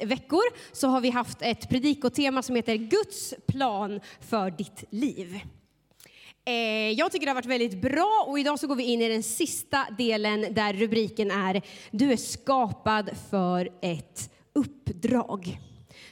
veckor så har vi haft ett predikotema som heter Guds plan för ditt liv. Eh, jag tycker det har varit väldigt bra och idag så går vi in i den sista delen där rubriken är Du är skapad för ett uppdrag.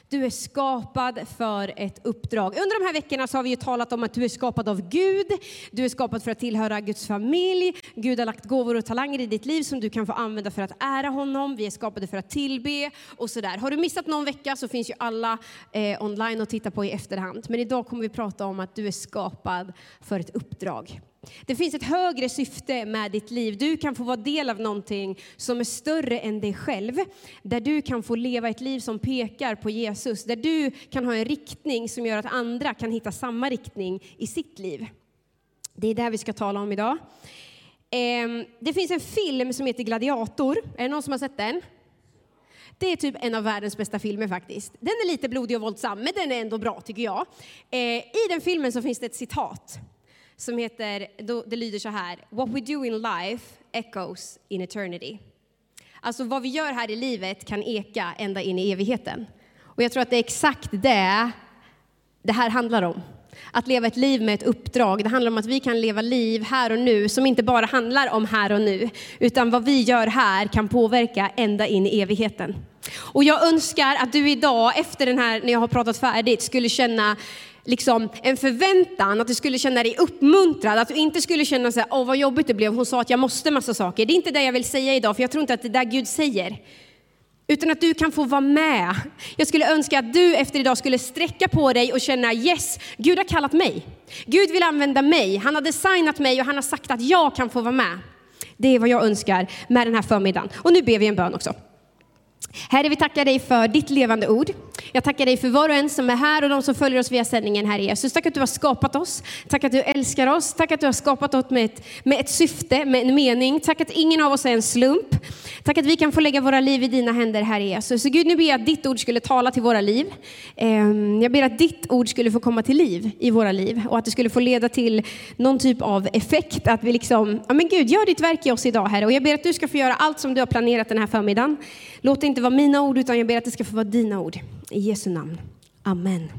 Du är skapad för ett uppdrag. Under de här veckorna så har vi ju talat om att du är skapad av Gud. Du är skapad för att tillhöra Guds familj. Gud har lagt gåvor och talanger i ditt liv som du kan få använda för att ära honom. Vi är skapade för att tillbe och sådär. Har du missat någon vecka så finns ju alla eh, online att titta på i efterhand. Men idag kommer vi prata om att du är skapad för ett uppdrag. Det finns ett högre syfte med ditt liv. Du kan få vara del av någonting som är större än dig själv. Där du kan få leva ett liv som pekar på Jesus. Där du kan ha en riktning som gör att andra kan hitta samma riktning i sitt liv. Det är det vi ska tala om idag. Ehm, det finns en film som heter Gladiator. Är det någon som har sett den? Det är typ en av världens bästa filmer faktiskt. Den är lite blodig och våldsam, men den är ändå bra tycker jag. Ehm, I den filmen så finns det ett citat som heter, det lyder så här, What we do in life echoes in eternity. Alltså vad vi gör här i livet kan eka ända in i evigheten. Och jag tror att det är exakt det det här handlar om. Att leva ett liv med ett uppdrag. Det handlar om att vi kan leva liv här och nu som inte bara handlar om här och nu, utan vad vi gör här kan påverka ända in i evigheten. Och jag önskar att du idag, efter den här, när jag har pratat färdigt, skulle känna liksom en förväntan, att du skulle känna dig uppmuntrad, att du inte skulle känna så här, åh vad jobbigt det blev, hon sa att jag måste massa saker. Det är inte det jag vill säga idag, för jag tror inte att det är det Gud säger. Utan att du kan få vara med. Jag skulle önska att du efter idag skulle sträcka på dig och känna yes, Gud har kallat mig. Gud vill använda mig. Han har designat mig och han har sagt att jag kan få vara med. Det är vad jag önskar med den här förmiddagen. Och nu ber vi en bön också. Herre, vi tackar dig för ditt levande ord. Jag tackar dig för var och en som är här och de som följer oss via sändningen, Herre Jesus. Tack att du har skapat oss. Tack att du älskar oss. Tack att du har skapat oss med ett, med ett syfte, med en mening. Tack att ingen av oss är en slump. Tack att vi kan få lägga våra liv i dina händer, Herre Jesus. Så Gud, nu ber jag att ditt ord skulle tala till våra liv. Ehm, jag ber att ditt ord skulle få komma till liv i våra liv och att det skulle få leda till någon typ av effekt. Att vi liksom, ja men Gud, gör ditt verk i oss idag, Herre. Och jag ber att du ska få göra allt som du har planerat den här förmiddagen. Låt inte vara mina ord, utan jag ber att det ska få vara dina ord. I Jesu namn. Amen.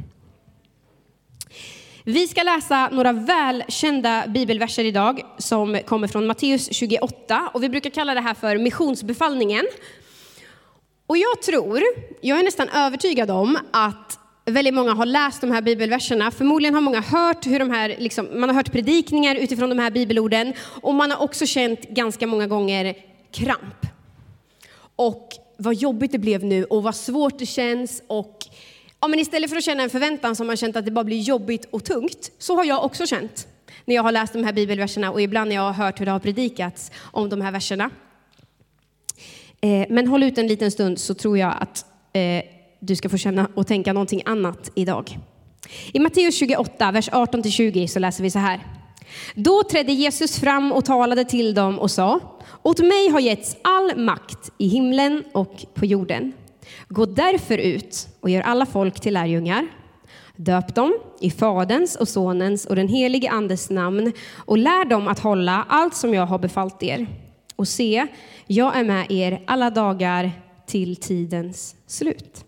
Vi ska läsa några välkända bibelverser idag som kommer från Matteus 28 och vi brukar kalla det här för missionsbefallningen. Och jag tror, jag är nästan övertygad om att väldigt många har läst de här bibelverserna. Förmodligen har många hört hur de här, liksom, man har hört predikningar utifrån de här bibelorden och man har också känt ganska många gånger kramp. Och vad jobbigt det blev nu och vad svårt det känns. Och, ja, men istället för att känna en förväntan som man känt att det bara blir jobbigt och tungt, så har jag också känt när jag har läst de här bibelverserna och ibland när jag har hört hur det har predikats om de här verserna. Eh, men håll ut en liten stund så tror jag att eh, du ska få känna och tänka någonting annat idag. I Matteus 28, vers 18-20 så läser vi så här. Då trädde Jesus fram och talade till dem och sa, åt mig har getts all makt i himlen och på jorden. Gå därför ut och gör alla folk till lärjungar. Döp dem i Faderns och Sonens och den helige Andes namn och lär dem att hålla allt som jag har befallt er. Och se, jag är med er alla dagar till tidens slut.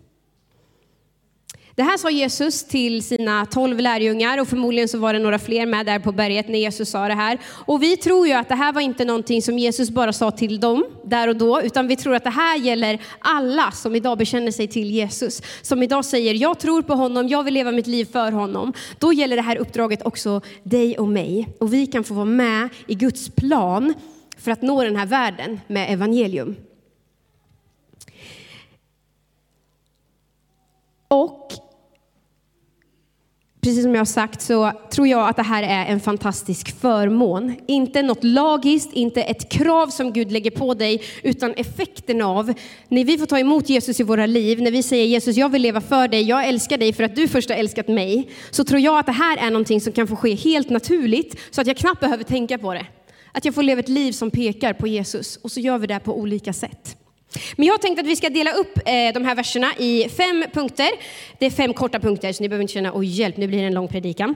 Det här sa Jesus till sina tolv lärjungar och förmodligen så var det några fler med där på berget när Jesus sa det här. Och vi tror ju att det här var inte någonting som Jesus bara sa till dem där och då, utan vi tror att det här gäller alla som idag bekänner sig till Jesus. Som idag säger, jag tror på honom, jag vill leva mitt liv för honom. Då gäller det här uppdraget också dig och mig. Och vi kan få vara med i Guds plan för att nå den här världen med evangelium. Och precis som jag har sagt så tror jag att det här är en fantastisk förmån. Inte något lagiskt, inte ett krav som Gud lägger på dig, utan effekten av när vi får ta emot Jesus i våra liv, när vi säger Jesus, jag vill leva för dig, jag älskar dig för att du först har älskat mig, så tror jag att det här är någonting som kan få ske helt naturligt, så att jag knappt behöver tänka på det. Att jag får leva ett liv som pekar på Jesus, och så gör vi det på olika sätt. Men jag tänkte att vi ska dela upp eh, de här verserna i fem punkter. Det är fem korta punkter, så ni behöver inte känna, oj hjälp, nu blir det en lång predikan.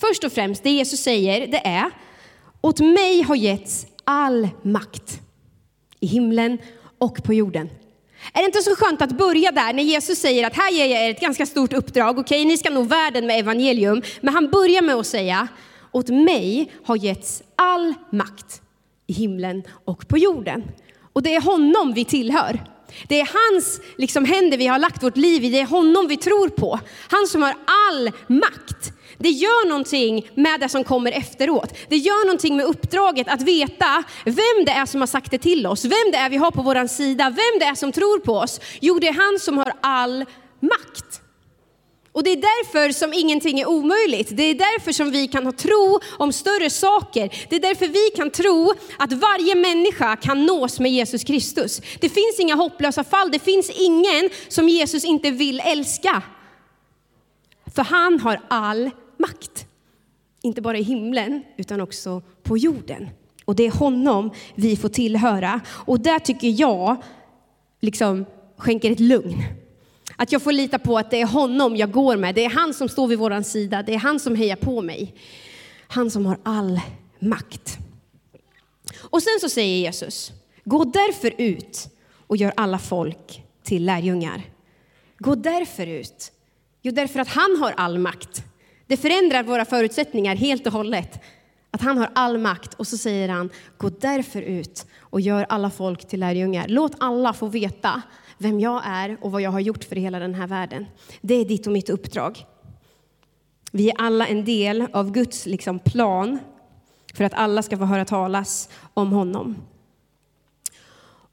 Först och främst, det Jesus säger, det är, åt mig har getts all makt i himlen och på jorden. Är det inte så skönt att börja där när Jesus säger att här ger jag er ett ganska stort uppdrag, okej okay, ni ska nå världen med evangelium, men han börjar med att säga, åt mig har getts all makt i himlen och på jorden. Och det är honom vi tillhör. Det är hans liksom, händer vi har lagt vårt liv i, det är honom vi tror på. Han som har all makt. Det gör någonting med det som kommer efteråt. Det gör någonting med uppdraget att veta vem det är som har sagt det till oss, vem det är vi har på vår sida, vem det är som tror på oss. Jo, det är han som har all makt. Och det är därför som ingenting är omöjligt. Det är därför som vi kan ha tro om större saker. Det är därför vi kan tro att varje människa kan nås med Jesus Kristus. Det finns inga hopplösa fall. Det finns ingen som Jesus inte vill älska. För han har all makt. Inte bara i himlen, utan också på jorden. Och det är honom vi får tillhöra. Och där tycker jag liksom skänker ett lugn. Att jag får lita på att det är honom jag går med. Det är han som står vid vår sida. Det är han som hejar på mig. Han som har all makt. Och sen så säger Jesus, gå därför ut och gör alla folk till lärjungar. Gå därför ut. Jo, därför att han har all makt. Det förändrar våra förutsättningar helt och hållet. Att han har all makt och så säger han, gå därför ut och gör alla folk till lärjungar. Låt alla få veta vem jag är och vad jag har gjort för hela den här världen. Det är ditt och mitt uppdrag. Vi är alla en del av Guds liksom, plan för att alla ska få höra talas om honom.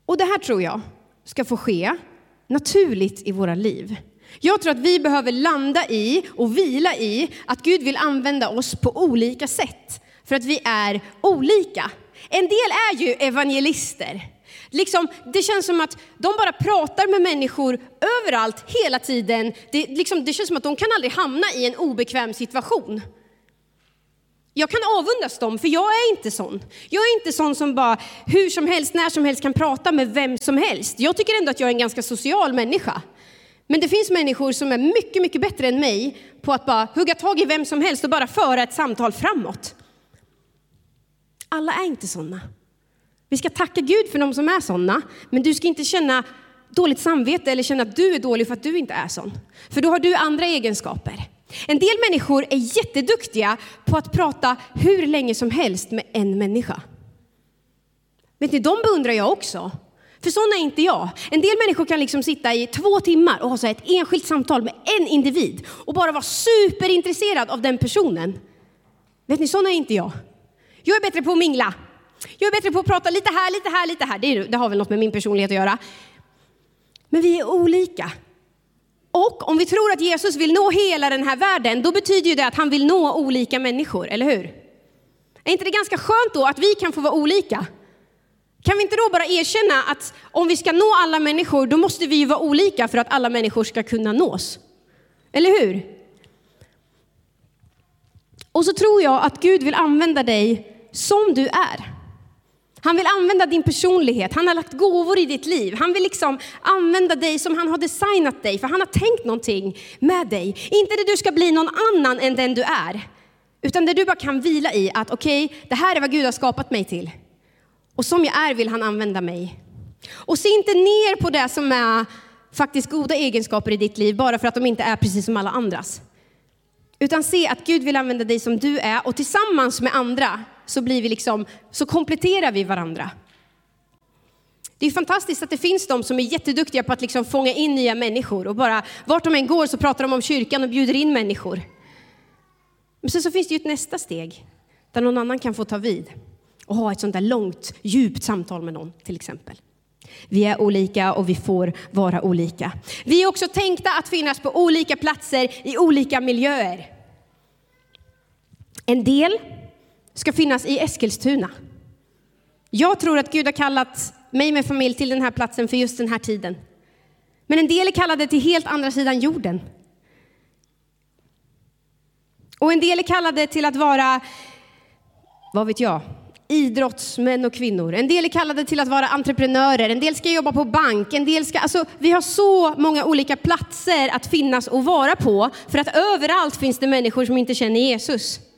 Och det här tror jag ska få ske naturligt i våra liv. Jag tror att vi behöver landa i och vila i att Gud vill använda oss på olika sätt. För att vi är olika. En del är ju evangelister. Liksom, det känns som att de bara pratar med människor överallt, hela tiden. Det, liksom, det känns som att de kan aldrig hamna i en obekväm situation. Jag kan avundas dem, för jag är inte sån. Jag är inte sån som bara hur som helst, när som helst kan prata med vem som helst. Jag tycker ändå att jag är en ganska social människa. Men det finns människor som är mycket, mycket bättre än mig på att bara hugga tag i vem som helst och bara föra ett samtal framåt. Alla är inte sådana. Vi ska tacka Gud för de som är sådana, men du ska inte känna dåligt samvete eller känna att du är dålig för att du inte är sån. För då har du andra egenskaper. En del människor är jätteduktiga på att prata hur länge som helst med en människa. Vet ni, de beundrar jag också. För sådana är inte jag. En del människor kan liksom sitta i två timmar och ha så ett enskilt samtal med en individ och bara vara superintresserad av den personen. Vet ni, sådana är inte jag. Jag är bättre på att mingla. Jag är bättre på att prata lite här, lite här, lite här. Det, det har väl något med min personlighet att göra. Men vi är olika. Och om vi tror att Jesus vill nå hela den här världen, då betyder ju det att han vill nå olika människor, eller hur? Är inte det ganska skönt då att vi kan få vara olika? Kan vi inte då bara erkänna att om vi ska nå alla människor, då måste vi ju vara olika för att alla människor ska kunna nås? Eller hur? Och så tror jag att Gud vill använda dig som du är. Han vill använda din personlighet, han har lagt gåvor i ditt liv. Han vill liksom använda dig som han har designat dig, för han har tänkt någonting med dig. Inte det du ska bli någon annan än den du är, utan det du bara kan vila i att okej, okay, det här är vad Gud har skapat mig till. Och som jag är vill han använda mig. Och se inte ner på det som är faktiskt goda egenskaper i ditt liv, bara för att de inte är precis som alla andras. Utan se att Gud vill använda dig som du är och tillsammans med andra så, blir vi liksom, så kompletterar vi varandra. Det är fantastiskt att det finns de som är jätteduktiga på att liksom fånga in nya människor och bara vart de än går så pratar de om kyrkan och bjuder in människor. Men sen så finns det ju ett nästa steg där någon annan kan få ta vid och ha ett sånt där långt, djupt samtal med någon till exempel. Vi är olika och vi får vara olika. Vi är också tänkta att finnas på olika platser i olika miljöer. En del ska finnas i Eskilstuna. Jag tror att Gud har kallat mig med familj till den här platsen för just den här tiden. Men en del är kallade till helt andra sidan jorden. Och en del är kallade till att vara, vad vet jag, idrottsmän och kvinnor. En del är kallade till att vara entreprenörer, en del ska jobba på bank, en del ska... Alltså, vi har så många olika platser att finnas och vara på, för att överallt finns det människor som inte känner Jesus.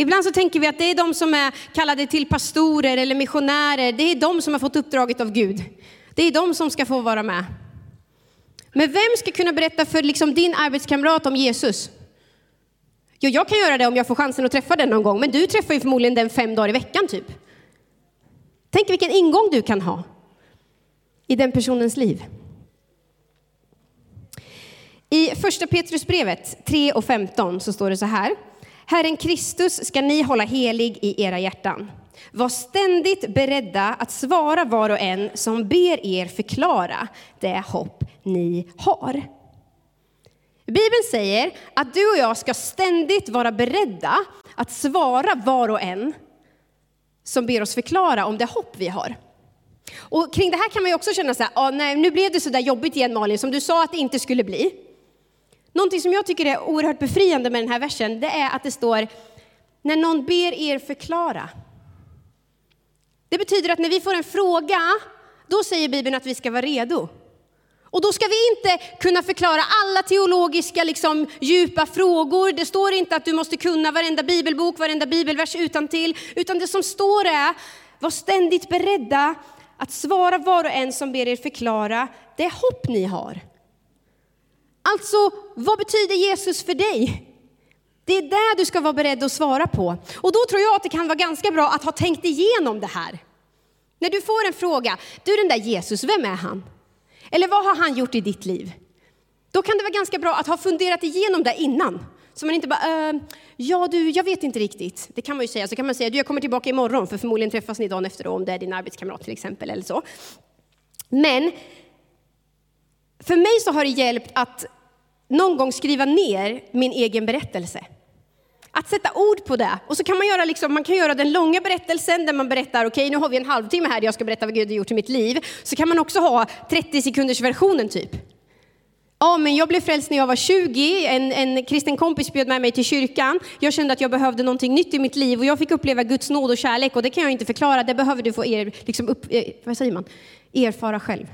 Ibland så tänker vi att det är de som är kallade till pastorer eller missionärer, det är de som har fått uppdraget av Gud. Det är de som ska få vara med. Men vem ska kunna berätta för liksom din arbetskamrat om Jesus? Jo, jag kan göra det om jag får chansen att träffa den någon gång, men du träffar ju förmodligen den fem dagar i veckan typ. Tänk vilken ingång du kan ha i den personens liv. I första Petrusbrevet 3 och 15 så står det så här. Herren Kristus ska ni hålla helig i era hjärtan. Var ständigt beredda att svara var och en som ber er förklara det hopp ni har. Bibeln säger att du och jag ska ständigt vara beredda att svara var och en som ber oss förklara om det hopp vi har. Och kring det här kan man ju också känna så här, ah, nej, nu blev det så där jobbigt igen Malin, som du sa att det inte skulle bli. Någonting som jag tycker är oerhört befriande med den här versen, det är att det står, när någon ber er förklara. Det betyder att när vi får en fråga, då säger Bibeln att vi ska vara redo. Och då ska vi inte kunna förklara alla teologiska liksom, djupa frågor. Det står inte att du måste kunna varenda bibelbok, varenda bibelvers utan till, utan det som står är, var ständigt beredda att svara var och en som ber er förklara det hopp ni har. Alltså, vad betyder Jesus för dig? Det är det du ska vara beredd att svara på. Och då tror jag att det kan vara ganska bra att ha tänkt igenom det här. När du får en fråga, du den där Jesus, vem är han? Eller vad har han gjort i ditt liv? Då kan det vara ganska bra att ha funderat igenom det innan. Så man inte bara, äh, ja du, jag vet inte riktigt. Det kan man ju säga. Så kan man säga, du jag kommer tillbaka imorgon, för förmodligen träffas ni dagen efter då, om det är din arbetskamrat till exempel, eller så. Men för mig så har det hjälpt att någon gång skriva ner min egen berättelse. Att sätta ord på det. Och så kan man göra, liksom, man kan göra den långa berättelsen där man berättar, okej okay, nu har vi en halvtimme här där jag ska berätta vad Gud har gjort i mitt liv. Så kan man också ha 30 sekunders versionen typ. Ja, men jag blev frälst när jag var 20. En, en kristen kompis bjöd med mig till kyrkan. Jag kände att jag behövde någonting nytt i mitt liv och jag fick uppleva Guds nåd och kärlek och det kan jag inte förklara. Det behöver du få er, liksom upp, eh, vad säger man? erfara själv.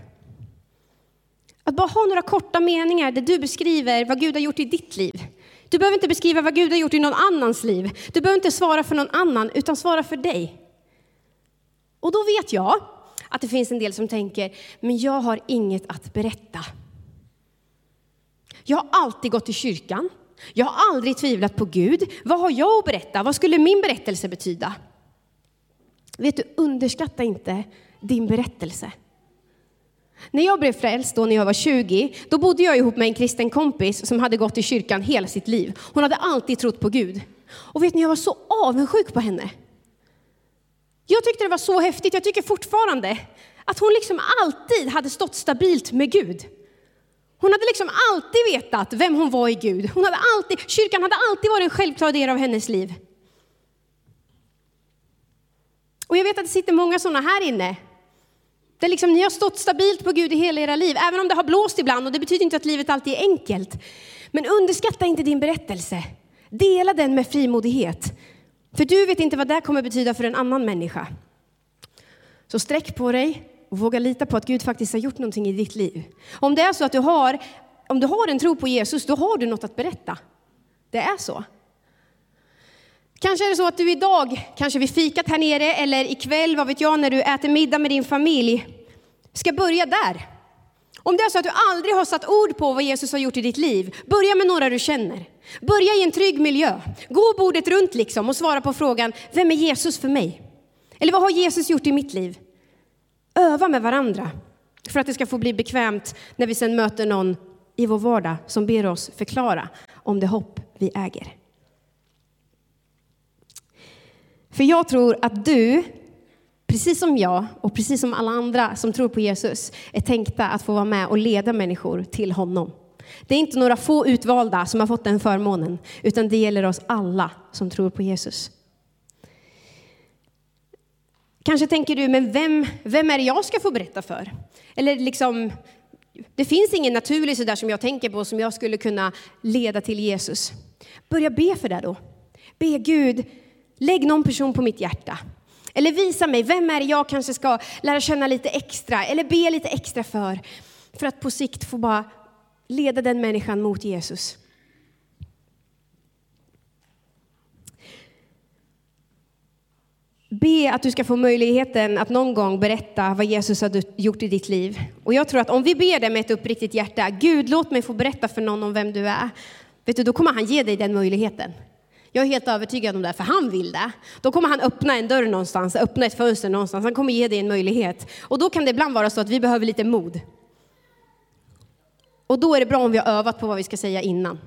Att bara ha några korta meningar där du beskriver vad Gud har gjort i ditt liv. Du behöver inte beskriva vad Gud har gjort i någon annans liv. Du behöver inte svara för någon annan, utan svara för dig. Och då vet jag att det finns en del som tänker, men jag har inget att berätta. Jag har alltid gått i kyrkan. Jag har aldrig tvivlat på Gud. Vad har jag att berätta? Vad skulle min berättelse betyda? Vet du, underskatta inte din berättelse. När jag blev frälst då när jag var 20, då bodde jag ihop med en kristen kompis som hade gått i kyrkan hela sitt liv. Hon hade alltid trott på Gud. Och vet ni, jag var så avundsjuk på henne. Jag tyckte det var så häftigt, jag tycker fortfarande, att hon liksom alltid hade stått stabilt med Gud. Hon hade liksom alltid vetat vem hon var i Gud. Hon hade alltid, kyrkan hade alltid varit en självklar del av hennes liv. Och jag vet att det sitter många sådana här inne där liksom ni har stått stabilt på Gud i hela era liv, även om det har blåst ibland och det betyder inte att livet alltid är enkelt. Men underskatta inte din berättelse. Dela den med frimodighet. För du vet inte vad det kommer betyda för en annan människa. Så sträck på dig och våga lita på att Gud faktiskt har gjort någonting i ditt liv. Om det är så att du har, om du har en tro på Jesus, då har du något att berätta. Det är så. Kanske är det så att du idag, kanske vid fikat här nere eller ikväll, vad vet jag, när du äter middag med din familj, ska börja där. Om det är så att du aldrig har satt ord på vad Jesus har gjort i ditt liv, börja med några du känner. Börja i en trygg miljö. Gå bordet runt liksom och svara på frågan, vem är Jesus för mig? Eller vad har Jesus gjort i mitt liv? Öva med varandra för att det ska få bli bekvämt när vi sen möter någon i vår vardag som ber oss förklara om det hopp vi äger. För jag tror att du, precis som jag och precis som alla andra som tror på Jesus, är tänkta att få vara med och leda människor till honom. Det är inte några få utvalda som har fått den förmånen, utan det gäller oss alla som tror på Jesus. Kanske tänker du, men vem, vem är det jag ska få berätta för? Eller liksom, det finns ingen naturlig sådär som jag tänker på som jag skulle kunna leda till Jesus. Börja be för det då. Be Gud, Lägg någon person på mitt hjärta. Eller visa mig, vem är det jag kanske ska lära känna lite extra eller be lite extra för. För att på sikt få bara leda den människan mot Jesus. be att du ska få möjligheten att någon gång berätta vad Jesus har gjort i ditt liv. Och jag tror att om vi ber det med ett uppriktigt hjärta, Gud låt mig få berätta för någon om vem du är. Vet du, då kommer han ge dig den möjligheten. Jag är helt övertygad om det, för han vill det. Då kommer han öppna en dörr någonstans, öppna ett fönster någonstans. Han kommer ge dig en möjlighet. Och då kan det ibland vara så att vi behöver lite mod. Och då är det bra om vi har övat på vad vi ska säga innan.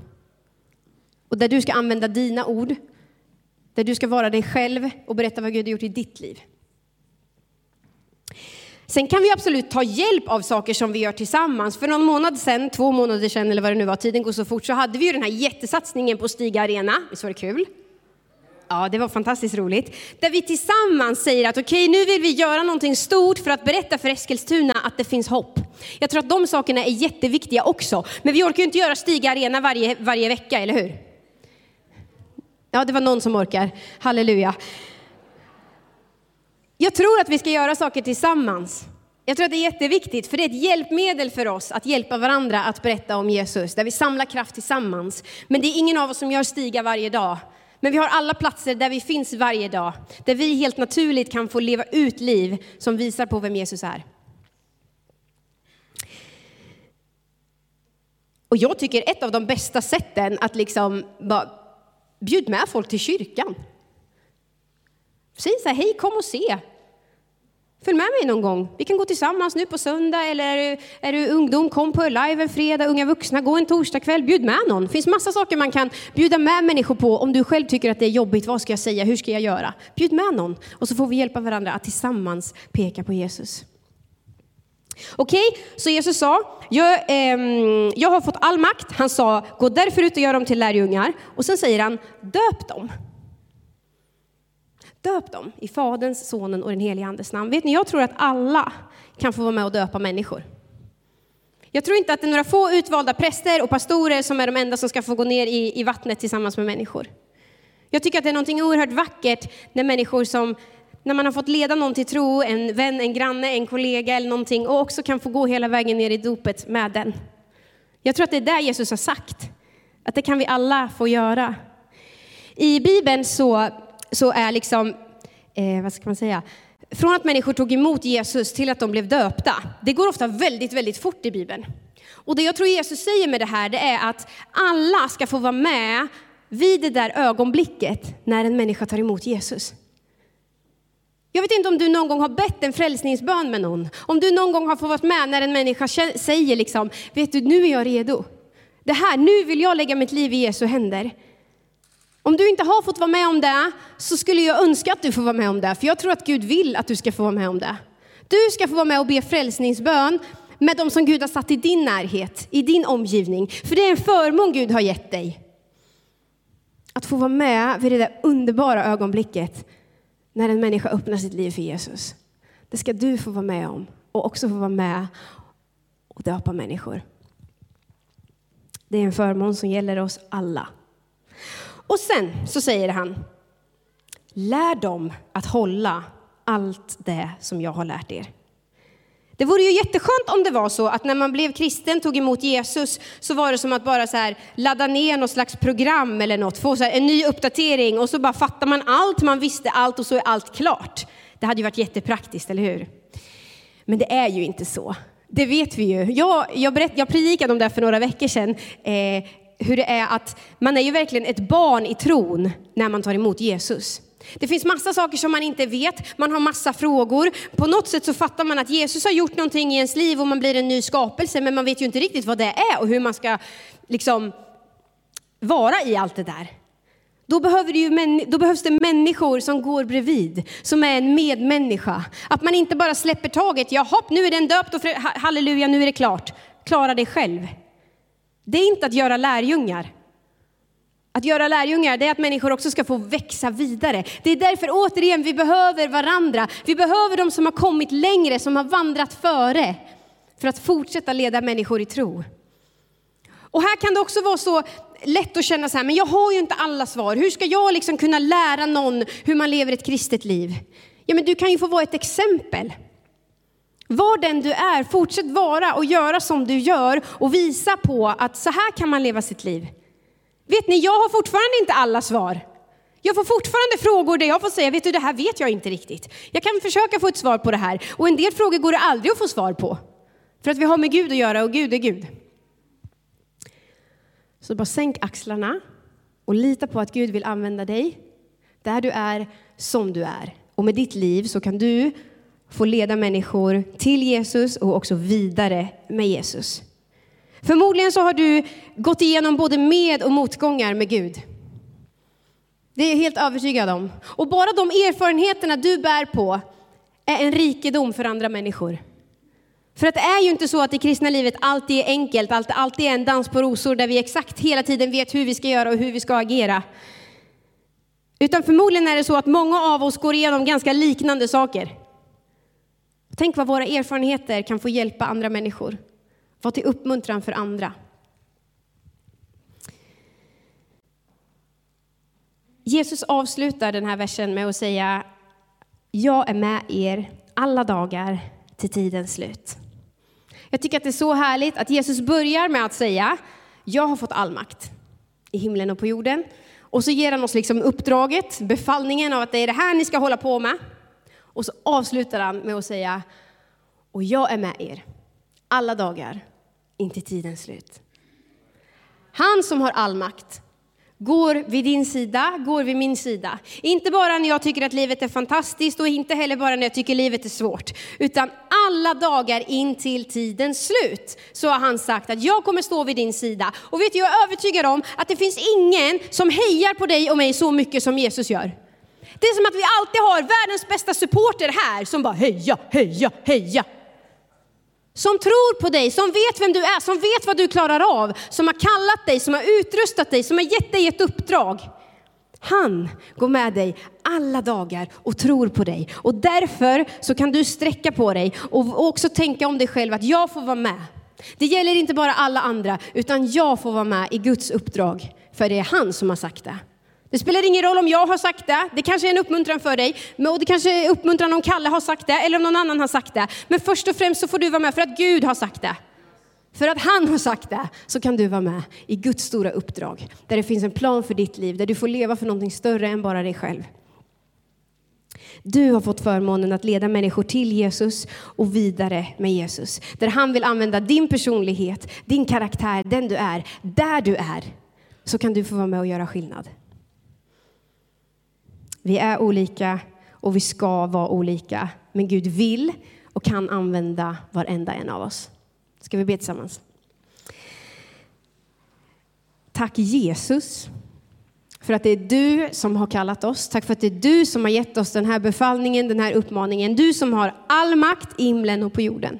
Och där du ska använda dina ord, där du ska vara dig själv och berätta vad Gud har gjort i ditt liv. Sen kan vi absolut ta hjälp av saker som vi gör tillsammans. För någon månad sedan, två månader sedan eller vad det nu var, tiden går så fort, så hade vi ju den här jättesatsningen på Stiga Arena. Visst var det kul? Ja, det var fantastiskt roligt. Där vi tillsammans säger att okej, okay, nu vill vi göra någonting stort för att berätta för Eskilstuna att det finns hopp. Jag tror att de sakerna är jätteviktiga också. Men vi orkar ju inte göra Stiga Arena varje, varje vecka, eller hur? Ja, det var någon som orkar. Halleluja. Jag tror att vi ska göra saker tillsammans. Jag tror att det är jätteviktigt, för det är ett hjälpmedel för oss att hjälpa varandra att berätta om Jesus, där vi samlar kraft tillsammans. Men det är ingen av oss som gör stiga varje dag. Men vi har alla platser där vi finns varje dag, där vi helt naturligt kan få leva ut liv som visar på vem Jesus är. Och jag tycker ett av de bästa sätten att liksom bara bjuda med folk till kyrkan. Säg så här, hej kom och se. Följ med mig någon gång. Vi kan gå tillsammans nu på söndag eller är du, är du ungdom, kom på live en fredag, unga vuxna, gå en torsdagkväll, bjud med någon. Det finns massa saker man kan bjuda med människor på om du själv tycker att det är jobbigt. Vad ska jag säga? Hur ska jag göra? Bjud med någon och så får vi hjälpa varandra att tillsammans peka på Jesus. Okej, okay, så Jesus sa, jag, eh, jag har fått all makt. Han sa, gå därför ut och gör dem till lärjungar. Och sen säger han, döp dem. Döp dem i Faderns, Sonen och den helige Andes namn. Vet ni, jag tror att alla kan få vara med och döpa människor. Jag tror inte att det är några få utvalda präster och pastorer som är de enda som ska få gå ner i, i vattnet tillsammans med människor. Jag tycker att det är något oerhört vackert när människor som när man har fått leda någon till tro, en vän, en granne, en kollega eller någonting och också kan få gå hela vägen ner i dopet med den. Jag tror att det är där Jesus har sagt, att det kan vi alla få göra. I Bibeln så, så är liksom, eh, vad ska man säga, från att människor tog emot Jesus till att de blev döpta, det går ofta väldigt, väldigt fort i Bibeln. Och det jag tror Jesus säger med det här, det är att alla ska få vara med vid det där ögonblicket när en människa tar emot Jesus. Jag vet inte om du någon gång har bett en frälsningsbön med någon. Om du någon gång har fått vara med när en människa säger liksom, vet du, nu är jag redo. Det här, nu vill jag lägga mitt liv i Jesu händer. Om du inte har fått vara med om det, så skulle jag önska att du får vara med om det. För jag tror att Gud vill att du ska få vara med om det. Du ska få vara med och be frälsningsbön med de som Gud har satt i din närhet, i din omgivning. För det är en förmån Gud har gett dig. Att få vara med vid det där underbara ögonblicket när en människa öppnar sitt liv för Jesus. Det ska du få vara med om och också få vara med och döpa människor. Det är en förmån som gäller oss alla. Och sen så säger han, lär dem att hålla allt det som jag har lärt er. Det vore ju jätteskönt om det var så att när man blev kristen, tog emot Jesus, så var det som att bara så här ladda ner något slags program eller något, få så en ny uppdatering och så bara fattar man allt, man visste allt och så är allt klart. Det hade ju varit jättepraktiskt, eller hur? Men det är ju inte så. Det vet vi ju. Jag, jag, berätt, jag predikade om det här för några veckor sedan, eh, hur det är att man är ju verkligen ett barn i tron när man tar emot Jesus. Det finns massa saker som man inte vet, man har massa frågor. På något sätt så fattar man att Jesus har gjort någonting i ens liv och man blir en ny skapelse, men man vet ju inte riktigt vad det är och hur man ska liksom vara i allt det där. Då, behöver det ju, då behövs det människor som går bredvid, som är en medmänniska. Att man inte bara släpper taget, jaha, nu är den döpt och halleluja, nu är det klart. Klara dig själv. Det är inte att göra lärjungar. Att göra lärjungar, det är att människor också ska få växa vidare. Det är därför återigen vi behöver varandra. Vi behöver de som har kommit längre, som har vandrat före, för att fortsätta leda människor i tro. Och här kan det också vara så lätt att känna så här, men jag har ju inte alla svar. Hur ska jag liksom kunna lära någon hur man lever ett kristet liv? Ja, men du kan ju få vara ett exempel. Var den du är, fortsätt vara och göra som du gör och visa på att så här kan man leva sitt liv. Vet ni, jag har fortfarande inte alla svar. Jag får fortfarande frågor där jag får säga, vet du det här vet jag inte riktigt. Jag kan försöka få ett svar på det här. Och en del frågor går det aldrig att få svar på. För att vi har med Gud att göra och Gud är Gud. Så bara sänk axlarna och lita på att Gud vill använda dig där du är, som du är. Och med ditt liv så kan du få leda människor till Jesus och också vidare med Jesus. Förmodligen så har du gått igenom både med och motgångar med Gud. Det är jag helt övertygad om. Och bara de erfarenheterna du bär på är en rikedom för andra människor. För att det är ju inte så att det kristna livet alltid är enkelt, alltid är en dans på rosor där vi exakt hela tiden vet hur vi ska göra och hur vi ska agera. Utan förmodligen är det så att många av oss går igenom ganska liknande saker. Tänk vad våra erfarenheter kan få hjälpa andra människor. Vara till uppmuntran för andra. Jesus avslutar den här versen med att säga Jag är med er alla dagar till tidens slut. Jag tycker att det är så härligt att Jesus börjar med att säga Jag har fått all makt i himlen och på jorden. Och så ger han oss liksom uppdraget, befallningen av att det är det här ni ska hålla på med. Och så avslutar han med att säga Och jag är med er alla dagar intill tidens slut. Han som har all makt går vid din sida, går vid min sida. Inte bara när jag tycker att livet är fantastiskt och inte heller bara när jag tycker livet är svårt, utan alla dagar in till tidens slut så har han sagt att jag kommer stå vid din sida. Och vet du, jag är övertygad om att det finns ingen som hejar på dig och mig så mycket som Jesus gör. Det är som att vi alltid har världens bästa supporter här som bara heja, heja, heja. Som tror på dig, som vet vem du är, som vet vad du klarar av, som har kallat dig, som har utrustat dig, som har gett dig ett uppdrag. Han går med dig alla dagar och tror på dig. Och därför så kan du sträcka på dig och också tänka om dig själv att jag får vara med. Det gäller inte bara alla andra, utan jag får vara med i Guds uppdrag. För det är han som har sagt det. Det spelar ingen roll om jag har sagt det, det kanske är en uppmuntran för dig, och det kanske är uppmuntran om Kalle har sagt det, eller om någon annan har sagt det. Men först och främst så får du vara med för att Gud har sagt det. För att han har sagt det så kan du vara med i Guds stora uppdrag, där det finns en plan för ditt liv, där du får leva för någonting större än bara dig själv. Du har fått förmånen att leda människor till Jesus och vidare med Jesus. Där han vill använda din personlighet, din karaktär, den du är, där du är, så kan du få vara med och göra skillnad. Vi är olika och vi ska vara olika. Men Gud vill och kan använda varenda en av oss. Ska vi be tillsammans? Tack Jesus för att det är du som har kallat oss. Tack för att det är du som har gett oss den här befallningen, den här uppmaningen. Du som har all makt i himlen och på jorden.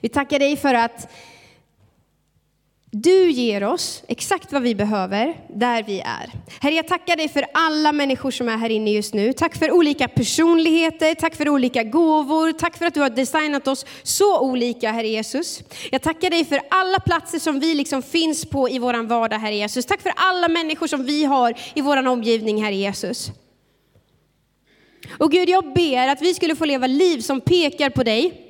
Vi tackar dig för att du ger oss exakt vad vi behöver där vi är. Herre, jag tackar dig för alla människor som är här inne just nu. Tack för olika personligheter, tack för olika gåvor, tack för att du har designat oss så olika, Herre Jesus. Jag tackar dig för alla platser som vi liksom finns på i vår vardag, Herre Jesus. Tack för alla människor som vi har i vår omgivning, Herre Jesus. Och Gud, jag ber att vi skulle få leva liv som pekar på dig,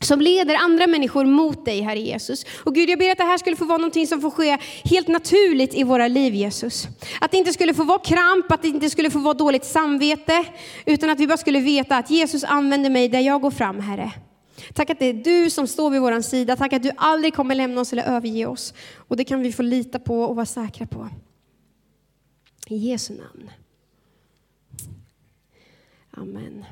som leder andra människor mot dig, Herre Jesus. Och Gud, jag ber att det här skulle få vara någonting som får ske helt naturligt i våra liv, Jesus. Att det inte skulle få vara kramp, att det inte skulle få vara dåligt samvete, utan att vi bara skulle veta att Jesus använder mig där jag går fram, Herre. Tack att det är du som står vid vår sida. Tack att du aldrig kommer lämna oss eller överge oss. Och det kan vi få lita på och vara säkra på. I Jesu namn. Amen.